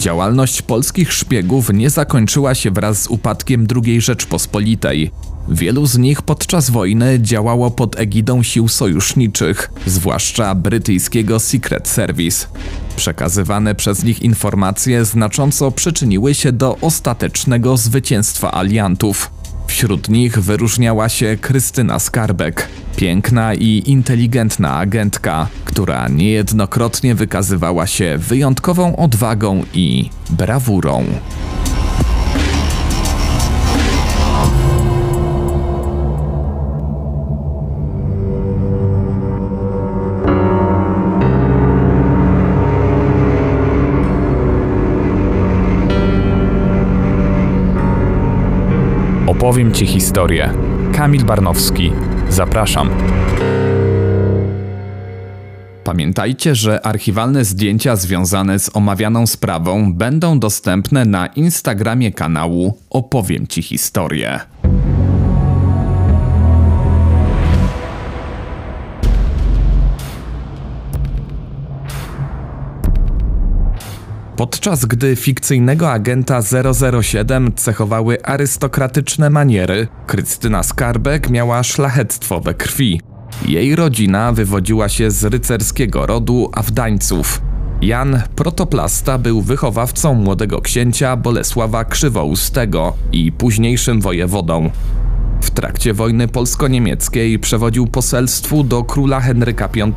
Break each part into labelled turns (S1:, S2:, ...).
S1: Działalność polskich szpiegów nie zakończyła się wraz z upadkiem II Rzeczpospolitej. Wielu z nich podczas wojny działało pod egidą sił sojuszniczych, zwłaszcza brytyjskiego Secret Service. Przekazywane przez nich informacje znacząco przyczyniły się do ostatecznego zwycięstwa aliantów. Wśród nich wyróżniała się Krystyna Skarbek, piękna i inteligentna agentka, która niejednokrotnie wykazywała się wyjątkową odwagą i brawurą. Opowiem Ci historię. Kamil Barnowski. Zapraszam. Pamiętajcie, że archiwalne zdjęcia związane z omawianą sprawą będą dostępne na Instagramie kanału Opowiem Ci historię. Podczas gdy fikcyjnego agenta 007 cechowały arystokratyczne maniery, Krystyna Skarbek miała szlachectwo we krwi. Jej rodzina wywodziła się z rycerskiego rodu Awdańców. Jan Protoplasta był wychowawcą młodego księcia Bolesława Krzywoustego i późniejszym wojewodą. W trakcie wojny polsko-niemieckiej przewodził poselstwu do króla Henryka V,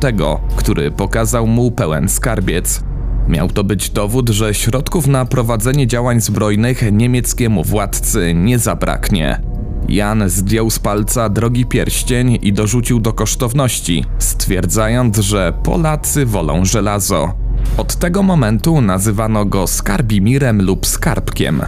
S1: który pokazał mu pełen skarbiec. Miał to być dowód, że środków na prowadzenie działań zbrojnych niemieckiemu władcy nie zabraknie. Jan zdjął z palca drogi pierścień i dorzucił do kosztowności, stwierdzając, że Polacy wolą żelazo. Od tego momentu nazywano go Skarbimirem lub Skarbkiem.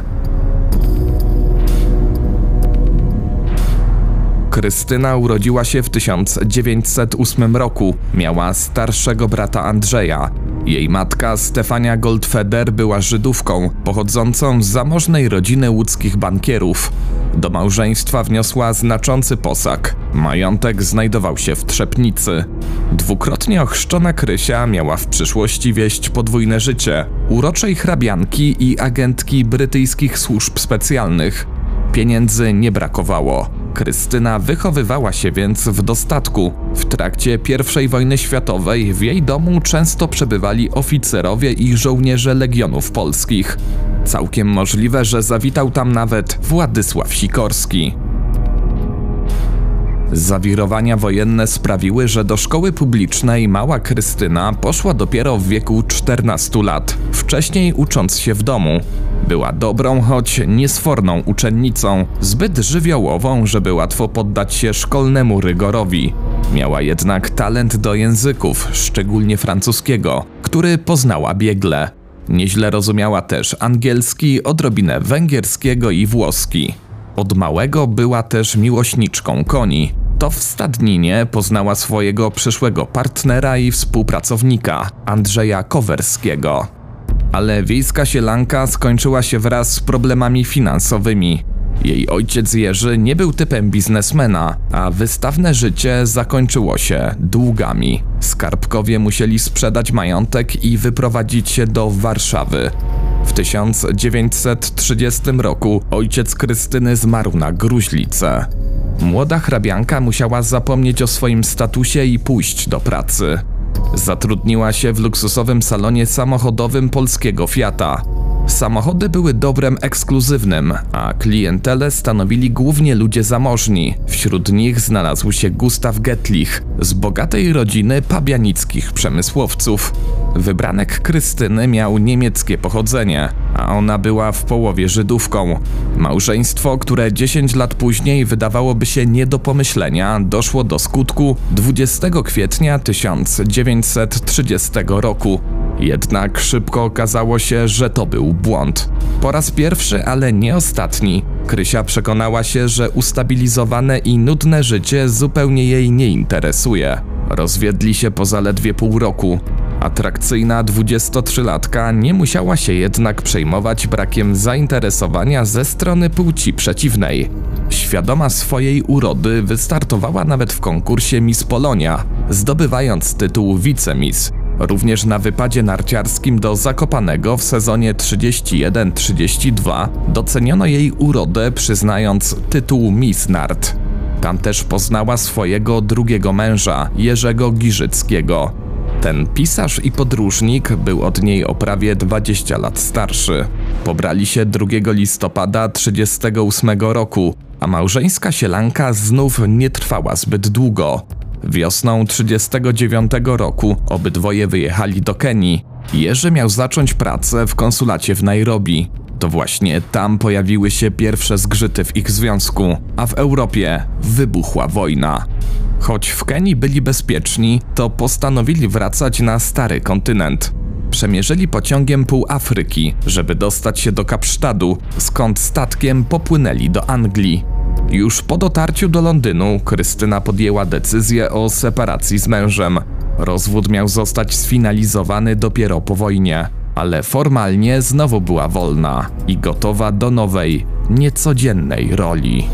S1: Krystyna urodziła się w 1908 roku. Miała starszego brata Andrzeja. Jej matka Stefania Goldfeder była Żydówką, pochodzącą z zamożnej rodziny łódzkich bankierów. Do małżeństwa wniosła znaczący posag. Majątek znajdował się w Trzepnicy. Dwukrotnie ochrzczona Krysia miała w przyszłości wieść podwójne życie. Uroczej hrabianki i agentki brytyjskich służb specjalnych. Pieniędzy nie brakowało. Krystyna wychowywała się więc w dostatku. W trakcie I wojny światowej w jej domu często przebywali oficerowie i żołnierze legionów polskich. Całkiem możliwe, że zawitał tam nawet Władysław Sikorski. Zawirowania wojenne sprawiły, że do szkoły publicznej mała Krystyna poszła dopiero w wieku 14 lat, wcześniej ucząc się w domu. Była dobrą, choć niesforną uczennicą, zbyt żywiołową, żeby łatwo poddać się szkolnemu rygorowi. Miała jednak talent do języków, szczególnie francuskiego, który poznała biegle. Nieźle rozumiała też angielski, odrobinę węgierskiego i włoski. Od małego była też miłośniczką koni. To w stadninie poznała swojego przyszłego partnera i współpracownika, Andrzeja Kowerskiego. Ale wiejska sielanka skończyła się wraz z problemami finansowymi. Jej ojciec Jerzy nie był typem biznesmena, a wystawne życie zakończyło się długami. Skarbkowie musieli sprzedać majątek i wyprowadzić się do Warszawy. W 1930 roku ojciec Krystyny zmarł na gruźlicę. Młoda hrabianka musiała zapomnieć o swoim statusie i pójść do pracy. Zatrudniła się w luksusowym salonie samochodowym polskiego Fiata. Samochody były dobrem ekskluzywnym, a klientelę stanowili głównie ludzie zamożni. Wśród nich znalazł się Gustaw Getlich z bogatej rodziny pabianickich przemysłowców. Wybranek Krystyny miał niemieckie pochodzenie, a ona była w połowie Żydówką. Małżeństwo, które 10 lat później wydawałoby się nie do pomyślenia, doszło do skutku 20 kwietnia 1930 roku. Jednak szybko okazało się, że to był błąd. Po raz pierwszy, ale nie ostatni, Krysia przekonała się, że ustabilizowane i nudne życie zupełnie jej nie interesuje. Rozwiedli się po zaledwie pół roku. Atrakcyjna 23-latka nie musiała się jednak przejmować brakiem zainteresowania ze strony płci przeciwnej. Świadoma swojej urody wystartowała nawet w konkursie Miss Polonia, zdobywając tytuł wicemiss. Również na wypadzie narciarskim do Zakopanego w sezonie 31-32 doceniono jej urodę, przyznając tytuł Miss Nart. Tam też poznała swojego drugiego męża, Jerzego Giżyckiego. Ten pisarz i podróżnik był od niej o prawie 20 lat starszy. Pobrali się 2 listopada 1938 roku, a małżeńska sielanka znów nie trwała zbyt długo. Wiosną 1939 roku obydwoje wyjechali do Kenii. Jerzy miał zacząć pracę w konsulacie w Nairobi. To właśnie tam pojawiły się pierwsze zgrzyty w ich związku, a w Europie wybuchła wojna. Choć w Kenii byli bezpieczni, to postanowili wracać na stary kontynent. Przemierzyli pociągiem pół Afryki, żeby dostać się do Kapsztadu, skąd statkiem popłynęli do Anglii. Już po dotarciu do Londynu Krystyna podjęła decyzję o separacji z mężem. Rozwód miał zostać sfinalizowany dopiero po wojnie, ale formalnie znowu była wolna i gotowa do nowej, niecodziennej roli.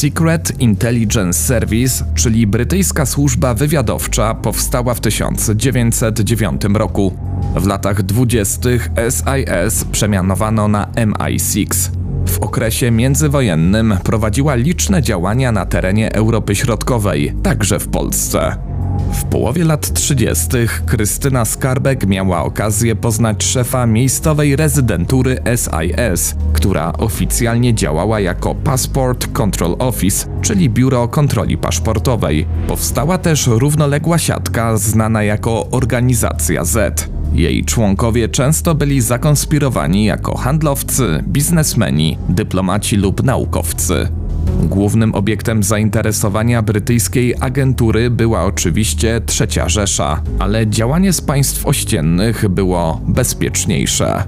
S1: Secret Intelligence Service, czyli brytyjska służba wywiadowcza, powstała w 1909 roku. W latach 20. SIS przemianowano na MI6. W okresie międzywojennym prowadziła liczne działania na terenie Europy Środkowej, także w Polsce. W połowie lat 30. Krystyna Skarbek miała okazję poznać szefa miejscowej rezydentury SIS, która oficjalnie działała jako Passport Control Office, czyli Biuro Kontroli Paszportowej. Powstała też równoległa siatka znana jako Organizacja Z. Jej członkowie często byli zakonspirowani jako handlowcy, biznesmeni, dyplomaci lub naukowcy. Głównym obiektem zainteresowania brytyjskiej agentury była oczywiście Trzecia Rzesza, ale działanie z państw ościennych było bezpieczniejsze.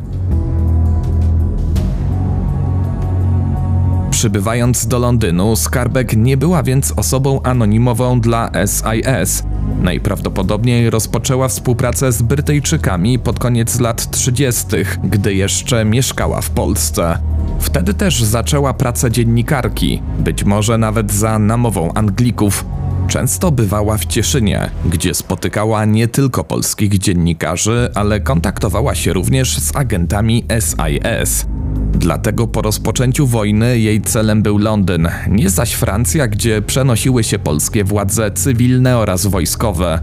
S1: Przybywając do Londynu, Skarbek nie była więc osobą anonimową dla SIS. Najprawdopodobniej rozpoczęła współpracę z Brytyjczykami pod koniec lat 30., gdy jeszcze mieszkała w Polsce. Wtedy też zaczęła pracę dziennikarki, być może nawet za namową Anglików. Często bywała w Cieszynie, gdzie spotykała nie tylko polskich dziennikarzy, ale kontaktowała się również z agentami SIS. Dlatego po rozpoczęciu wojny jej celem był Londyn, nie zaś Francja, gdzie przenosiły się polskie władze cywilne oraz wojskowe.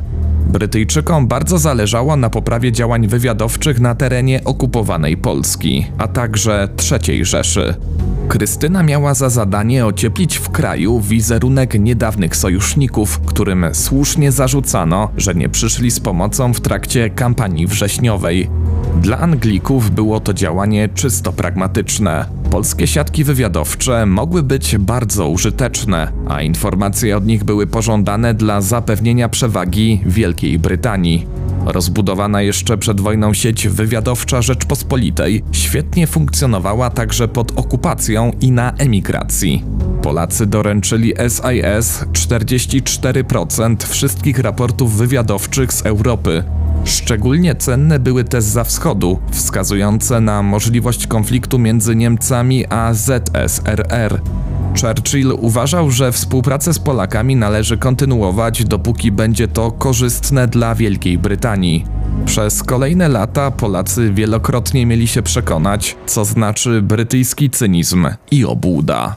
S1: Brytyjczykom bardzo zależało na poprawie działań wywiadowczych na terenie okupowanej Polski, a także III Rzeszy. Krystyna miała za zadanie ocieplić w kraju wizerunek niedawnych sojuszników, którym słusznie zarzucano, że nie przyszli z pomocą w trakcie kampanii wrześniowej. Dla Anglików było to działanie czysto pragmatyczne. Polskie siatki wywiadowcze mogły być bardzo użyteczne, a informacje od nich były pożądane dla zapewnienia przewagi Wielkiej Brytanii. Rozbudowana jeszcze przed wojną sieć wywiadowcza Rzeczpospolitej świetnie funkcjonowała także pod okupacją i na emigracji. Polacy doręczyli SIS 44% wszystkich raportów wywiadowczych z Europy. Szczególnie cenne były te za wschodu, wskazujące na możliwość konfliktu między Niemcami a ZSRR. Churchill uważał, że współpracę z Polakami należy kontynuować, dopóki będzie to korzystne dla Wielkiej Brytanii. Przez kolejne lata Polacy wielokrotnie mieli się przekonać, co znaczy brytyjski cynizm i obłuda.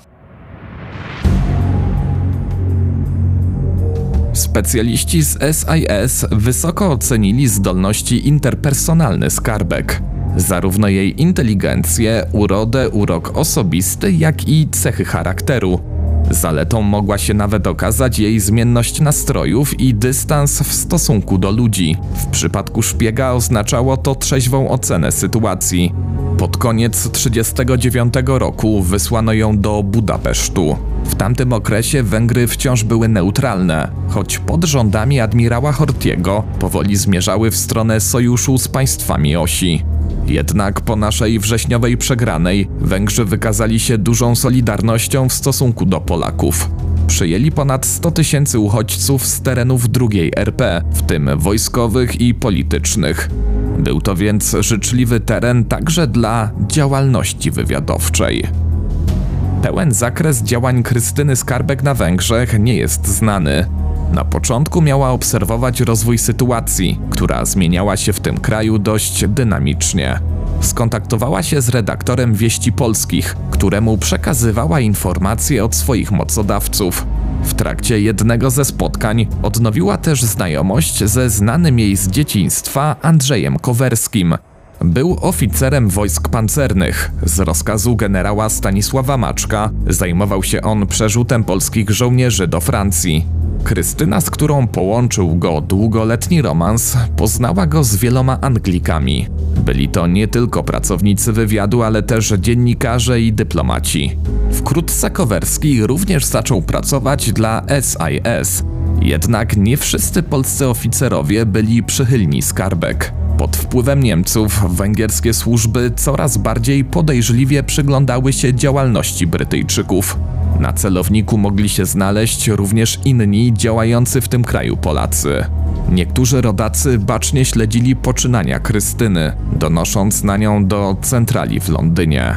S1: Specjaliści z SIS wysoko ocenili zdolności interpersonalne skarbek. Zarówno jej inteligencję, urodę, urok osobisty, jak i cechy charakteru. Zaletą mogła się nawet okazać jej zmienność nastrojów i dystans w stosunku do ludzi. W przypadku szpiega oznaczało to trzeźwą ocenę sytuacji. Pod koniec 1939 roku wysłano ją do Budapesztu. W tamtym okresie Węgry wciąż były neutralne, choć pod rządami admirała Hortiego powoli zmierzały w stronę sojuszu z państwami osi. Jednak po naszej wrześniowej przegranej Węgrzy wykazali się dużą solidarnością w stosunku do Polaków. przyjęli ponad 100 tysięcy uchodźców z terenów II RP, w tym wojskowych i politycznych. Był to więc życzliwy teren także dla działalności wywiadowczej. Pełen zakres działań Krystyny Skarbek na Węgrzech nie jest znany. Na początku miała obserwować rozwój sytuacji, która zmieniała się w tym kraju dość dynamicznie. Skontaktowała się z redaktorem Wieści Polskich, któremu przekazywała informacje od swoich mocodawców. W trakcie jednego ze spotkań odnowiła też znajomość ze znanym jej z dzieciństwa Andrzejem Kowerskim. Był oficerem wojsk pancernych. Z rozkazu generała Stanisława Maczka zajmował się on przerzutem polskich żołnierzy do Francji. Krystyna, z którą połączył go długoletni romans, poznała go z wieloma Anglikami. Byli to nie tylko pracownicy wywiadu, ale też dziennikarze i dyplomaci. Wkrótce Kowerski również zaczął pracować dla SIS. Jednak nie wszyscy polscy oficerowie byli przychylni skarbek. Pod wpływem Niemców węgierskie służby coraz bardziej podejrzliwie przyglądały się działalności Brytyjczyków. Na celowniku mogli się znaleźć również inni działający w tym kraju Polacy. Niektórzy rodacy bacznie śledzili poczynania Krystyny, donosząc na nią do centrali w Londynie.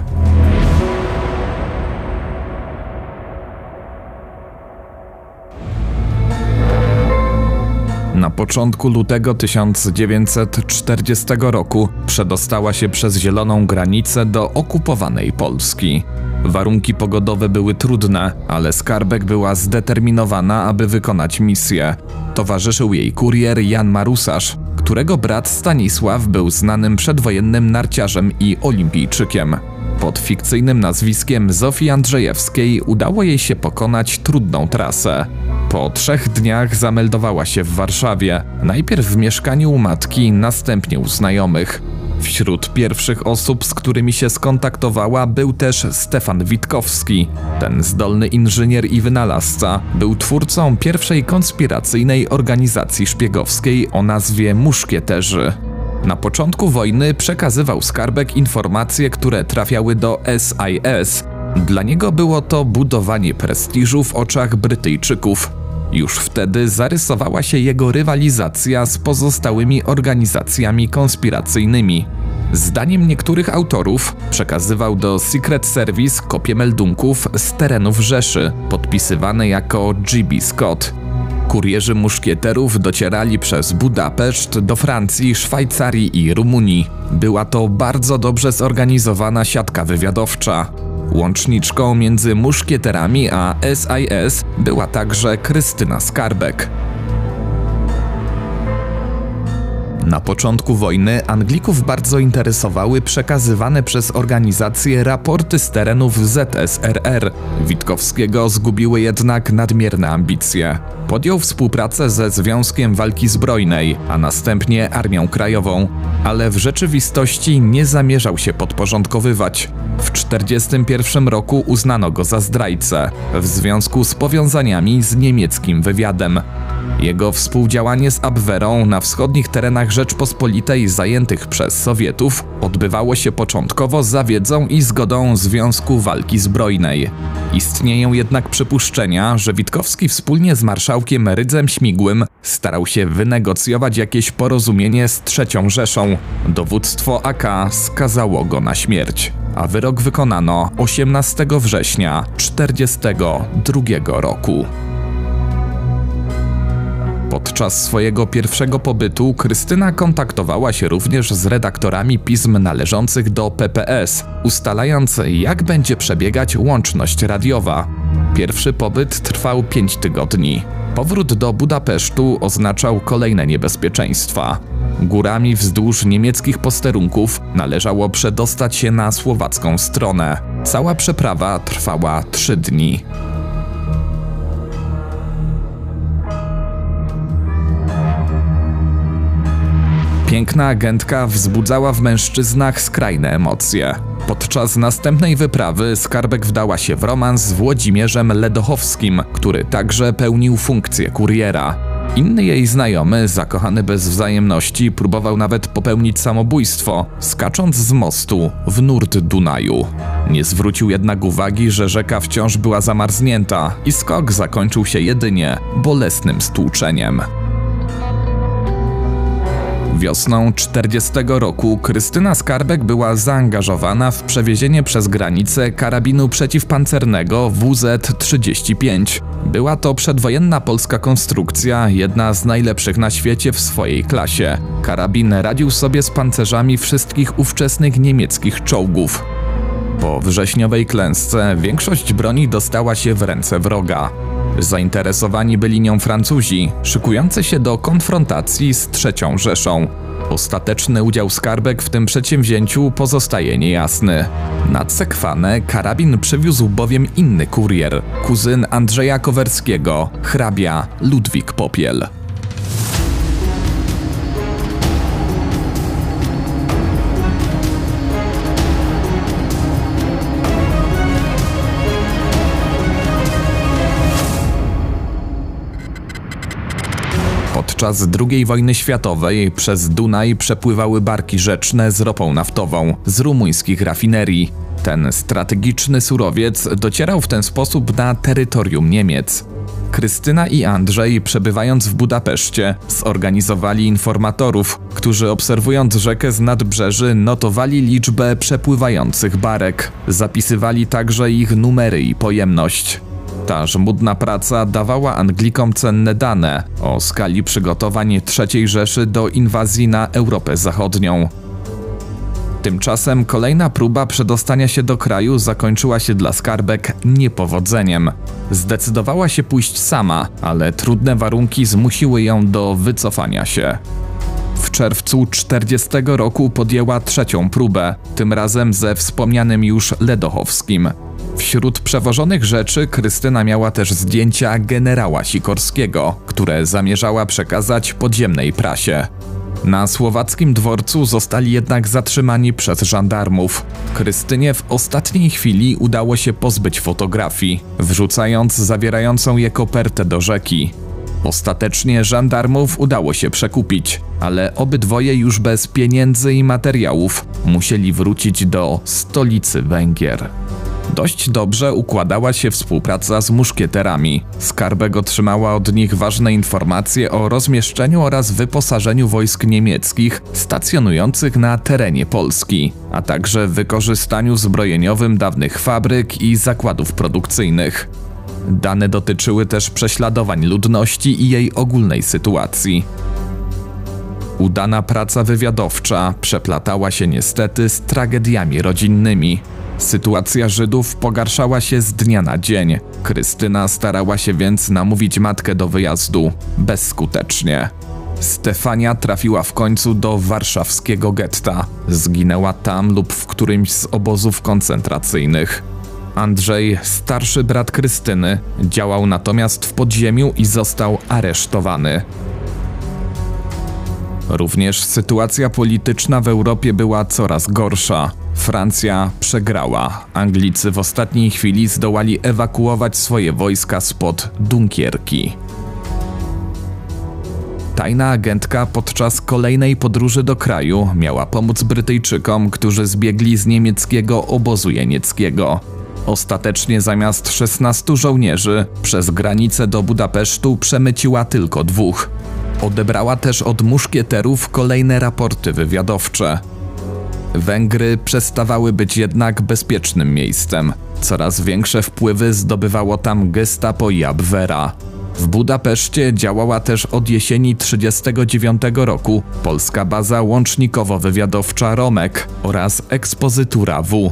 S1: Na początku lutego 1940 roku przedostała się przez zieloną granicę do okupowanej Polski. Warunki pogodowe były trudne, ale Skarbek była zdeterminowana, aby wykonać misję. Towarzyszył jej kurier Jan Marusarz, którego brat Stanisław był znanym przedwojennym narciarzem i olimpijczykiem. Pod fikcyjnym nazwiskiem Zofii Andrzejewskiej udało jej się pokonać trudną trasę. Po trzech dniach zameldowała się w Warszawie, najpierw w mieszkaniu u matki, następnie u znajomych. Wśród pierwszych osób, z którymi się skontaktowała, był też Stefan Witkowski. Ten zdolny inżynier i wynalazca był twórcą pierwszej konspiracyjnej organizacji szpiegowskiej o nazwie Muszkieterzy. Na początku wojny przekazywał Skarbek informacje, które trafiały do SIS. Dla niego było to budowanie prestiżu w oczach Brytyjczyków. Już wtedy zarysowała się jego rywalizacja z pozostałymi organizacjami konspiracyjnymi. Zdaniem niektórych autorów przekazywał do Secret Service kopie meldunków z terenów Rzeszy, podpisywane jako GB Scott. Kurierzy muszkieterów docierali przez Budapeszt do Francji, Szwajcarii i Rumunii. Była to bardzo dobrze zorganizowana siatka wywiadowcza. Łączniczką między muszkieterami a SIS była także Krystyna Skarbek. Na początku wojny Anglików bardzo interesowały przekazywane przez organizację raporty z terenów ZSRR. Witkowskiego zgubiły jednak nadmierne ambicje. Podjął współpracę ze Związkiem Walki Zbrojnej, a następnie Armią Krajową, ale w rzeczywistości nie zamierzał się podporządkowywać. W 1941 roku uznano go za zdrajcę w związku z powiązaniami z niemieckim wywiadem. Jego współdziałanie z Abwerą na wschodnich terenach Rzeczpospolitej zajętych przez Sowietów odbywało się początkowo za wiedzą i zgodą Związku Walki Zbrojnej. Istnieją jednak przypuszczenia, że Witkowski wspólnie z marszałkiem Rydzem Śmigłym starał się wynegocjować jakieś porozumienie z III Rzeszą. Dowództwo AK skazało go na śmierć a wyrok wykonano 18 września 1942 roku. Podczas swojego pierwszego pobytu Krystyna kontaktowała się również z redaktorami pism należących do PPS, ustalając jak będzie przebiegać łączność radiowa. Pierwszy pobyt trwał 5 tygodni. Powrót do Budapesztu oznaczał kolejne niebezpieczeństwa. Górami wzdłuż niemieckich posterunków należało przedostać się na słowacką stronę. Cała przeprawa trwała 3 dni. Piękna agentka wzbudzała w mężczyznach skrajne emocje. Podczas następnej wyprawy Skarbek wdała się w romans z Włodzimierzem Ledochowskim, który także pełnił funkcję kuriera. Inny jej znajomy, zakochany bez wzajemności, próbował nawet popełnić samobójstwo, skacząc z mostu w nurt Dunaju. Nie zwrócił jednak uwagi, że rzeka wciąż była zamarznięta i skok zakończył się jedynie bolesnym stłuczeniem. Wiosną 40 roku Krystyna Skarbek była zaangażowana w przewiezienie przez granicę karabinu przeciwpancernego WZ-35. Była to przedwojenna polska konstrukcja, jedna z najlepszych na świecie w swojej klasie. Karabin radził sobie z pancerzami wszystkich ówczesnych niemieckich czołgów. Po wrześniowej klęsce większość broni dostała się w ręce wroga. Zainteresowani byli nią Francuzi, szykujący się do konfrontacji z III Rzeszą. Ostateczny udział skarbek w tym przedsięwzięciu pozostaje niejasny. Na Cekwanę karabin przywiózł bowiem inny kurier, kuzyn Andrzeja Kowerskiego, hrabia Ludwik Popiel. Podczas II wojny światowej przez Dunaj przepływały barki rzeczne z ropą naftową z rumuńskich rafinerii. Ten strategiczny surowiec docierał w ten sposób na terytorium Niemiec. Krystyna i Andrzej, przebywając w Budapeszcie, zorganizowali informatorów, którzy obserwując rzekę z nadbrzeży notowali liczbę przepływających barek. Zapisywali także ich numery i pojemność. Ta żmudna praca dawała Anglikom cenne dane o skali przygotowań III Rzeszy do inwazji na Europę Zachodnią. Tymczasem kolejna próba przedostania się do kraju zakończyła się dla skarbek niepowodzeniem. Zdecydowała się pójść sama, ale trudne warunki zmusiły ją do wycofania się. W czerwcu 40 roku podjęła trzecią próbę, tym razem ze wspomnianym już Ledochowskim. Wśród przewożonych rzeczy Krystyna miała też zdjęcia generała Sikorskiego, które zamierzała przekazać podziemnej prasie. Na słowackim dworcu zostali jednak zatrzymani przez żandarmów. Krystynie w ostatniej chwili udało się pozbyć fotografii, wrzucając zawierającą je kopertę do rzeki. Ostatecznie żandarmów udało się przekupić, ale obydwoje już bez pieniędzy i materiałów musieli wrócić do stolicy Węgier. Dość dobrze układała się współpraca z muszkieterami. Skarbek otrzymała od nich ważne informacje o rozmieszczeniu oraz wyposażeniu wojsk niemieckich stacjonujących na terenie Polski, a także wykorzystaniu zbrojeniowym dawnych fabryk i zakładów produkcyjnych. Dane dotyczyły też prześladowań ludności i jej ogólnej sytuacji. Udana praca wywiadowcza przeplatała się niestety z tragediami rodzinnymi. Sytuacja Żydów pogarszała się z dnia na dzień. Krystyna starała się więc namówić matkę do wyjazdu, bezskutecznie. Stefania trafiła w końcu do warszawskiego getta. Zginęła tam lub w którymś z obozów koncentracyjnych. Andrzej, starszy brat Krystyny, działał natomiast w podziemiu i został aresztowany. Również sytuacja polityczna w Europie była coraz gorsza. Francja przegrała. Anglicy w ostatniej chwili zdołali ewakuować swoje wojska spod Dunkierki. Tajna agentka podczas kolejnej podróży do kraju miała pomóc Brytyjczykom, którzy zbiegli z niemieckiego obozu jenieckiego. Ostatecznie zamiast 16 żołnierzy przez granicę do Budapesztu przemyciła tylko dwóch. Odebrała też od muszkieterów kolejne raporty wywiadowcze. Węgry przestawały być jednak bezpiecznym miejscem. Coraz większe wpływy zdobywało tam gestapo i Abwehra. W Budapeszcie działała też od jesieni 1939 roku polska baza łącznikowo-wywiadowcza Romek oraz ekspozytura W.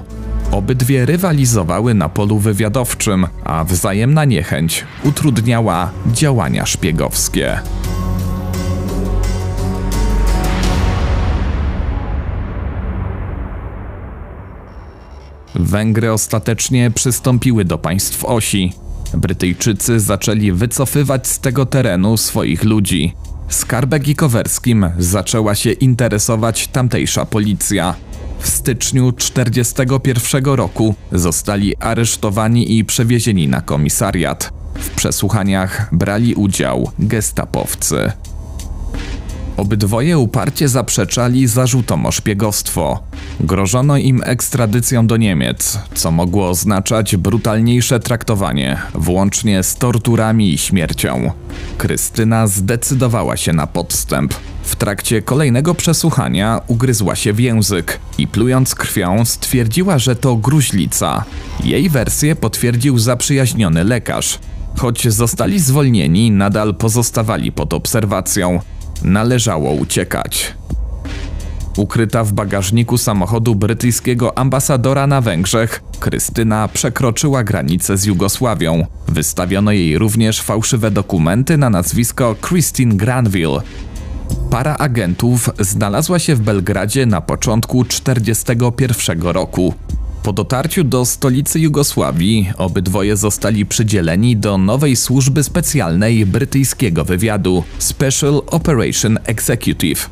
S1: Obydwie rywalizowały na polu wywiadowczym, a wzajemna niechęć utrudniała działania szpiegowskie. Węgry ostatecznie przystąpiły do państw osi. Brytyjczycy zaczęli wycofywać z tego terenu swoich ludzi. Skarbek i Kowerskim zaczęła się interesować tamtejsza policja. W styczniu 1941 roku zostali aresztowani i przewiezieni na komisariat. W przesłuchaniach brali udział gestapowcy. Obydwoje uparcie zaprzeczali zarzutom o szpiegostwo. Grożono im ekstradycją do Niemiec, co mogło oznaczać brutalniejsze traktowanie, włącznie z torturami i śmiercią. Krystyna zdecydowała się na podstęp. W trakcie kolejnego przesłuchania ugryzła się w język i plując krwią stwierdziła, że to gruźlica. Jej wersję potwierdził zaprzyjaźniony lekarz. Choć zostali zwolnieni, nadal pozostawali pod obserwacją. Należało uciekać. Ukryta w bagażniku samochodu brytyjskiego ambasadora na Węgrzech, Krystyna przekroczyła granicę z Jugosławią. Wystawiono jej również fałszywe dokumenty na nazwisko Christine Granville. Para agentów znalazła się w Belgradzie na początku 1941 roku. Po dotarciu do stolicy Jugosławii obydwoje zostali przydzieleni do nowej służby specjalnej brytyjskiego wywiadu Special Operation Executive.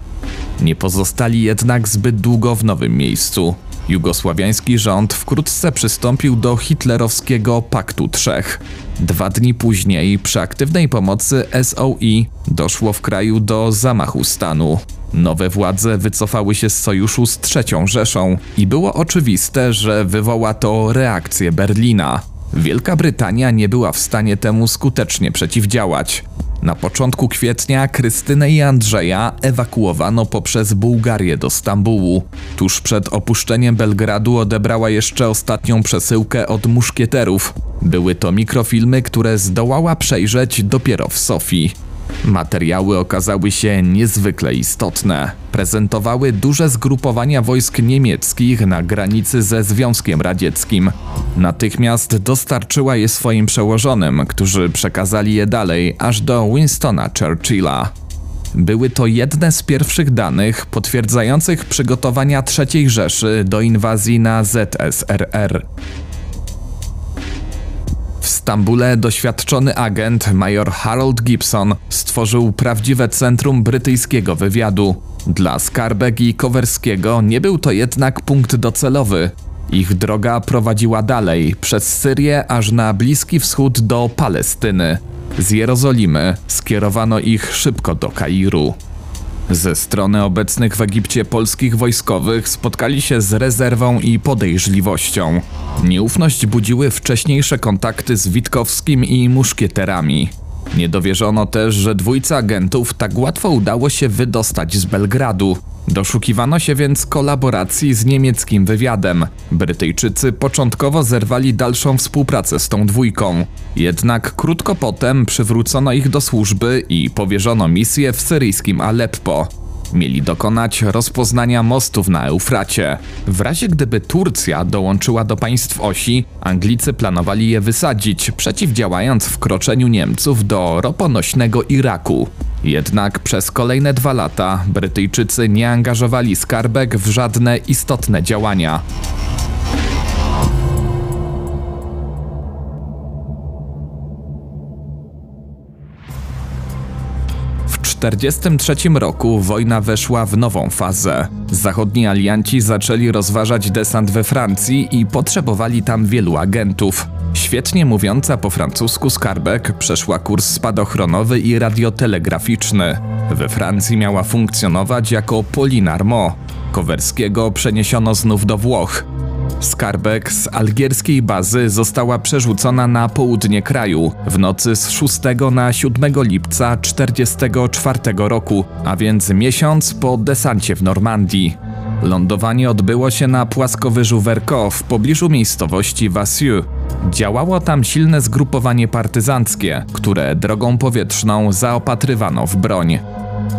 S1: Nie pozostali jednak zbyt długo w nowym miejscu. Jugosławiański rząd wkrótce przystąpił do hitlerowskiego Paktu Trzech. Dwa dni później, przy aktywnej pomocy SOE, doszło w kraju do zamachu stanu. Nowe władze wycofały się z sojuszu z III Rzeszą i było oczywiste, że wywoła to reakcję Berlina. Wielka Brytania nie była w stanie temu skutecznie przeciwdziałać. Na początku kwietnia Krystynę i Andrzeja ewakuowano poprzez Bułgarię do Stambułu. Tuż przed opuszczeniem Belgradu odebrała jeszcze ostatnią przesyłkę od muszkieterów. Były to mikrofilmy, które zdołała przejrzeć dopiero w Sofii. Materiały okazały się niezwykle istotne. Prezentowały duże zgrupowania wojsk niemieckich na granicy ze Związkiem Radzieckim. Natychmiast dostarczyła je swoim przełożonym, którzy przekazali je dalej aż do Winstona Churchilla. Były to jedne z pierwszych danych potwierdzających przygotowania III Rzeszy do inwazji na ZSRR. W Stambule doświadczony agent major Harold Gibson stworzył prawdziwe centrum brytyjskiego wywiadu. Dla Skarbek i Kowerskiego nie był to jednak punkt docelowy. Ich droga prowadziła dalej, przez Syrię aż na Bliski Wschód do Palestyny. Z Jerozolimy skierowano ich szybko do Kairu. Ze strony obecnych w Egipcie polskich wojskowych spotkali się z rezerwą i podejrzliwością. Nieufność budziły wcześniejsze kontakty z Witkowskim i muszkieterami. Nie dowierzono też, że dwójce agentów tak łatwo udało się wydostać z Belgradu. Doszukiwano się więc kolaboracji z niemieckim wywiadem. Brytyjczycy początkowo zerwali dalszą współpracę z tą dwójką. Jednak krótko potem przywrócono ich do służby i powierzono misję w syryjskim Aleppo. Mieli dokonać rozpoznania mostów na Eufracie. W razie gdyby Turcja dołączyła do państw osi, Anglicy planowali je wysadzić, przeciwdziałając wkroczeniu Niemców do roponośnego Iraku. Jednak przez kolejne dwa lata Brytyjczycy nie angażowali skarbek w żadne istotne działania. 1943 roku wojna weszła w nową fazę. Zachodni alianci zaczęli rozważać desant we Francji i potrzebowali tam wielu agentów. Świetnie mówiąca po francusku skarbek przeszła kurs spadochronowy i radiotelegraficzny. We Francji miała funkcjonować jako Polinarmo. Kowerskiego przeniesiono znów do Włoch. Skarbek z algierskiej bazy została przerzucona na południe kraju w nocy z 6 na 7 lipca 1944 roku, a więc miesiąc po desancie w Normandii. Lądowanie odbyło się na płaskowyżu Vercors w pobliżu miejscowości Vassieux. Działało tam silne zgrupowanie partyzanckie, które drogą powietrzną zaopatrywano w broń.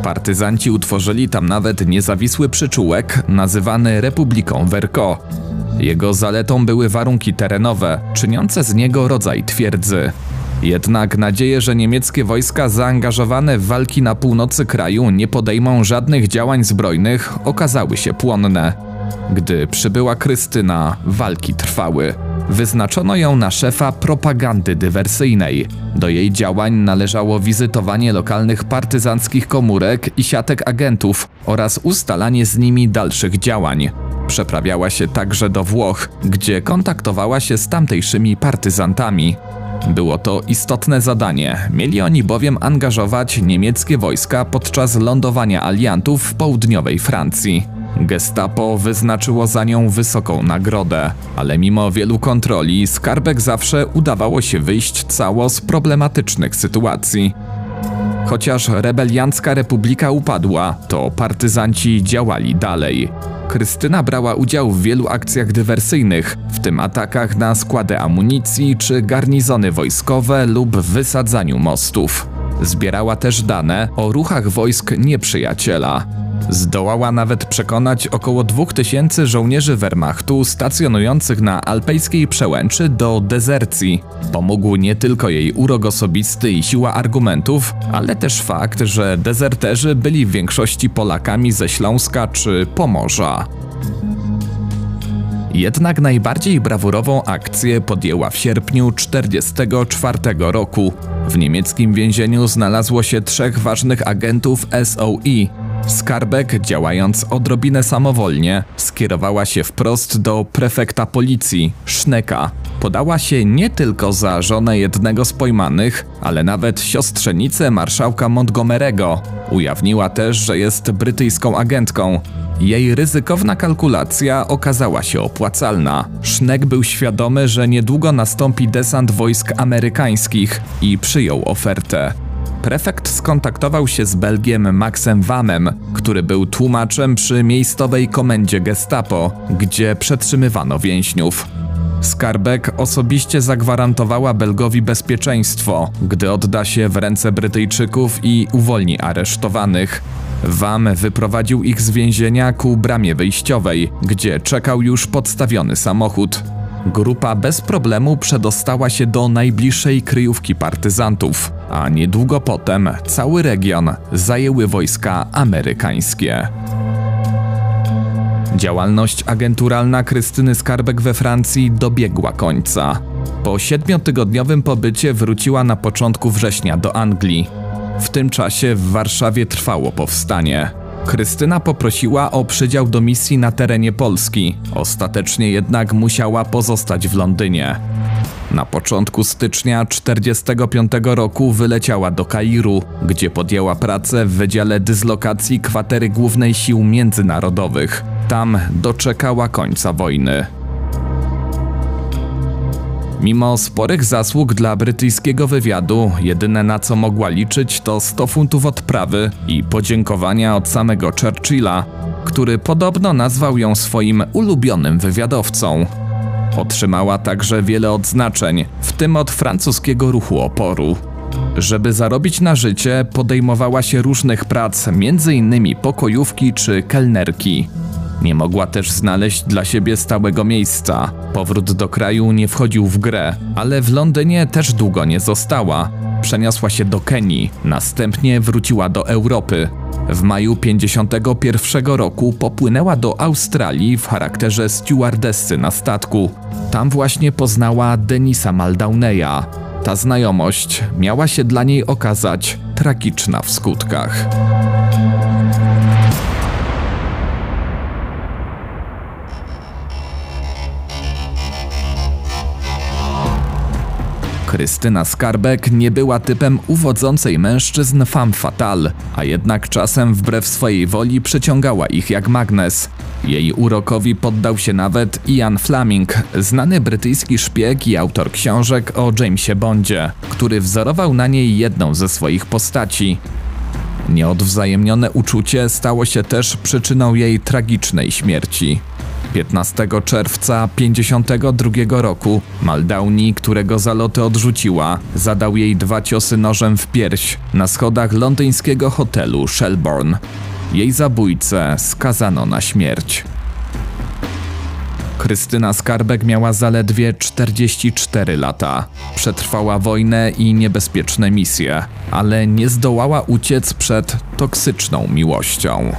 S1: Partyzanci utworzyli tam nawet niezawisły przyczółek nazywany Republiką Vercors. Jego zaletą były warunki terenowe, czyniące z niego rodzaj twierdzy. Jednak nadzieje, że niemieckie wojska zaangażowane w walki na północy kraju nie podejmą żadnych działań zbrojnych, okazały się płonne. Gdy przybyła Krystyna, walki trwały. Wyznaczono ją na szefa propagandy dywersyjnej. Do jej działań należało wizytowanie lokalnych partyzanckich komórek i siatek agentów oraz ustalanie z nimi dalszych działań. Przeprawiała się także do Włoch, gdzie kontaktowała się z tamtejszymi partyzantami. Było to istotne zadanie. Mieli oni bowiem angażować niemieckie wojska podczas lądowania aliantów w południowej Francji. Gestapo wyznaczyło za nią wysoką nagrodę, ale mimo wielu kontroli Skarbek zawsze udawało się wyjść cało z problematycznych sytuacji. Chociaż rebeliancka republika upadła, to partyzanci działali dalej. Krystyna brała udział w wielu akcjach dywersyjnych, w tym atakach na składy amunicji czy garnizony wojskowe lub wysadzaniu mostów. Zbierała też dane o ruchach wojsk nieprzyjaciela. Zdołała nawet przekonać około 2000 żołnierzy Wehrmachtu stacjonujących na alpejskiej przełęczy do dezercji. Pomógł nie tylko jej urok osobisty i siła argumentów, ale też fakt, że dezerterzy byli w większości Polakami ze Śląska czy Pomorza. Jednak najbardziej brawurową akcję podjęła w sierpniu 1944 roku. W niemieckim więzieniu znalazło się trzech ważnych agentów SOI, Skarbek, działając odrobinę samowolnie, skierowała się wprost do prefekta policji, Szneka. Podała się nie tylko za żonę jednego z pojmanych, ale nawet siostrzenicę marszałka Montgomery'ego. Ujawniła też, że jest brytyjską agentką. Jej ryzykowna kalkulacja okazała się opłacalna. Sznek był świadomy, że niedługo nastąpi desant wojsk amerykańskich i przyjął ofertę. Prefekt skontaktował się z Belgiem Maxem Wamem, który był tłumaczem przy miejscowej komendzie Gestapo, gdzie przetrzymywano więźniów. Skarbek osobiście zagwarantowała Belgowi bezpieczeństwo, gdy odda się w ręce Brytyjczyków i uwolni aresztowanych. Wam wyprowadził ich z więzienia ku bramie wyjściowej, gdzie czekał już podstawiony samochód. Grupa bez problemu przedostała się do najbliższej kryjówki partyzantów, a niedługo potem cały region zajęły wojska amerykańskie. Działalność agenturalna Krystyny Skarbek we Francji dobiegła końca. Po siedmiotygodniowym pobycie wróciła na początku września do Anglii. W tym czasie w Warszawie trwało powstanie. Krystyna poprosiła o przydział do misji na terenie Polski, ostatecznie jednak musiała pozostać w Londynie. Na początku stycznia 1945 roku wyleciała do Kairu, gdzie podjęła pracę w Wydziale Dyslokacji Kwatery Głównej Sił Międzynarodowych. Tam doczekała końca wojny. Mimo sporych zasług dla brytyjskiego wywiadu, jedyne na co mogła liczyć to 100 funtów odprawy i podziękowania od samego Churchilla, który podobno nazwał ją swoim ulubionym wywiadowcą. Otrzymała także wiele odznaczeń, w tym od francuskiego ruchu oporu. Żeby zarobić na życie, podejmowała się różnych prac, m.in. pokojówki czy kelnerki. Nie mogła też znaleźć dla siebie stałego miejsca. Powrót do kraju nie wchodził w grę, ale w Londynie też długo nie została. Przeniosła się do Kenii, następnie wróciła do Europy. W maju 51 roku popłynęła do Australii w charakterze stewardessy na statku. Tam właśnie poznała Denisa Maldauneya. Ta znajomość miała się dla niej okazać tragiczna w skutkach. Krystyna Skarbek nie była typem uwodzącej mężczyzn femme fatale, a jednak czasem wbrew swojej woli przyciągała ich jak magnes. Jej urokowi poddał się nawet Ian Fleming, znany brytyjski szpieg i autor książek o Jamesie Bondzie, który wzorował na niej jedną ze swoich postaci. Nieodwzajemnione uczucie stało się też przyczyną jej tragicznej śmierci. 15 czerwca 52 roku Maldowni, którego zaloty odrzuciła, zadał jej dwa ciosy nożem w pierś na schodach londyńskiego hotelu Shelbourne. Jej zabójcę skazano na śmierć. Krystyna Skarbek miała zaledwie 44 lata. Przetrwała wojnę i niebezpieczne misje, ale nie zdołała uciec przed toksyczną miłością.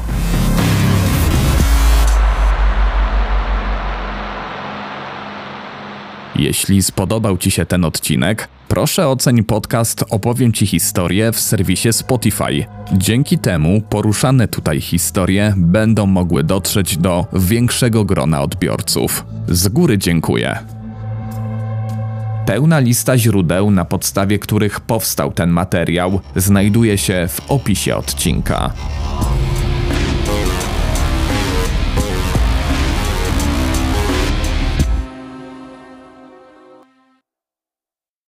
S1: Jeśli spodobał Ci się ten odcinek, proszę oceń podcast Opowiem Ci historię w serwisie Spotify. Dzięki temu poruszane tutaj historie będą mogły dotrzeć do większego grona odbiorców. Z góry dziękuję. Pełna lista źródeł, na podstawie których powstał ten materiał, znajduje się w opisie odcinka.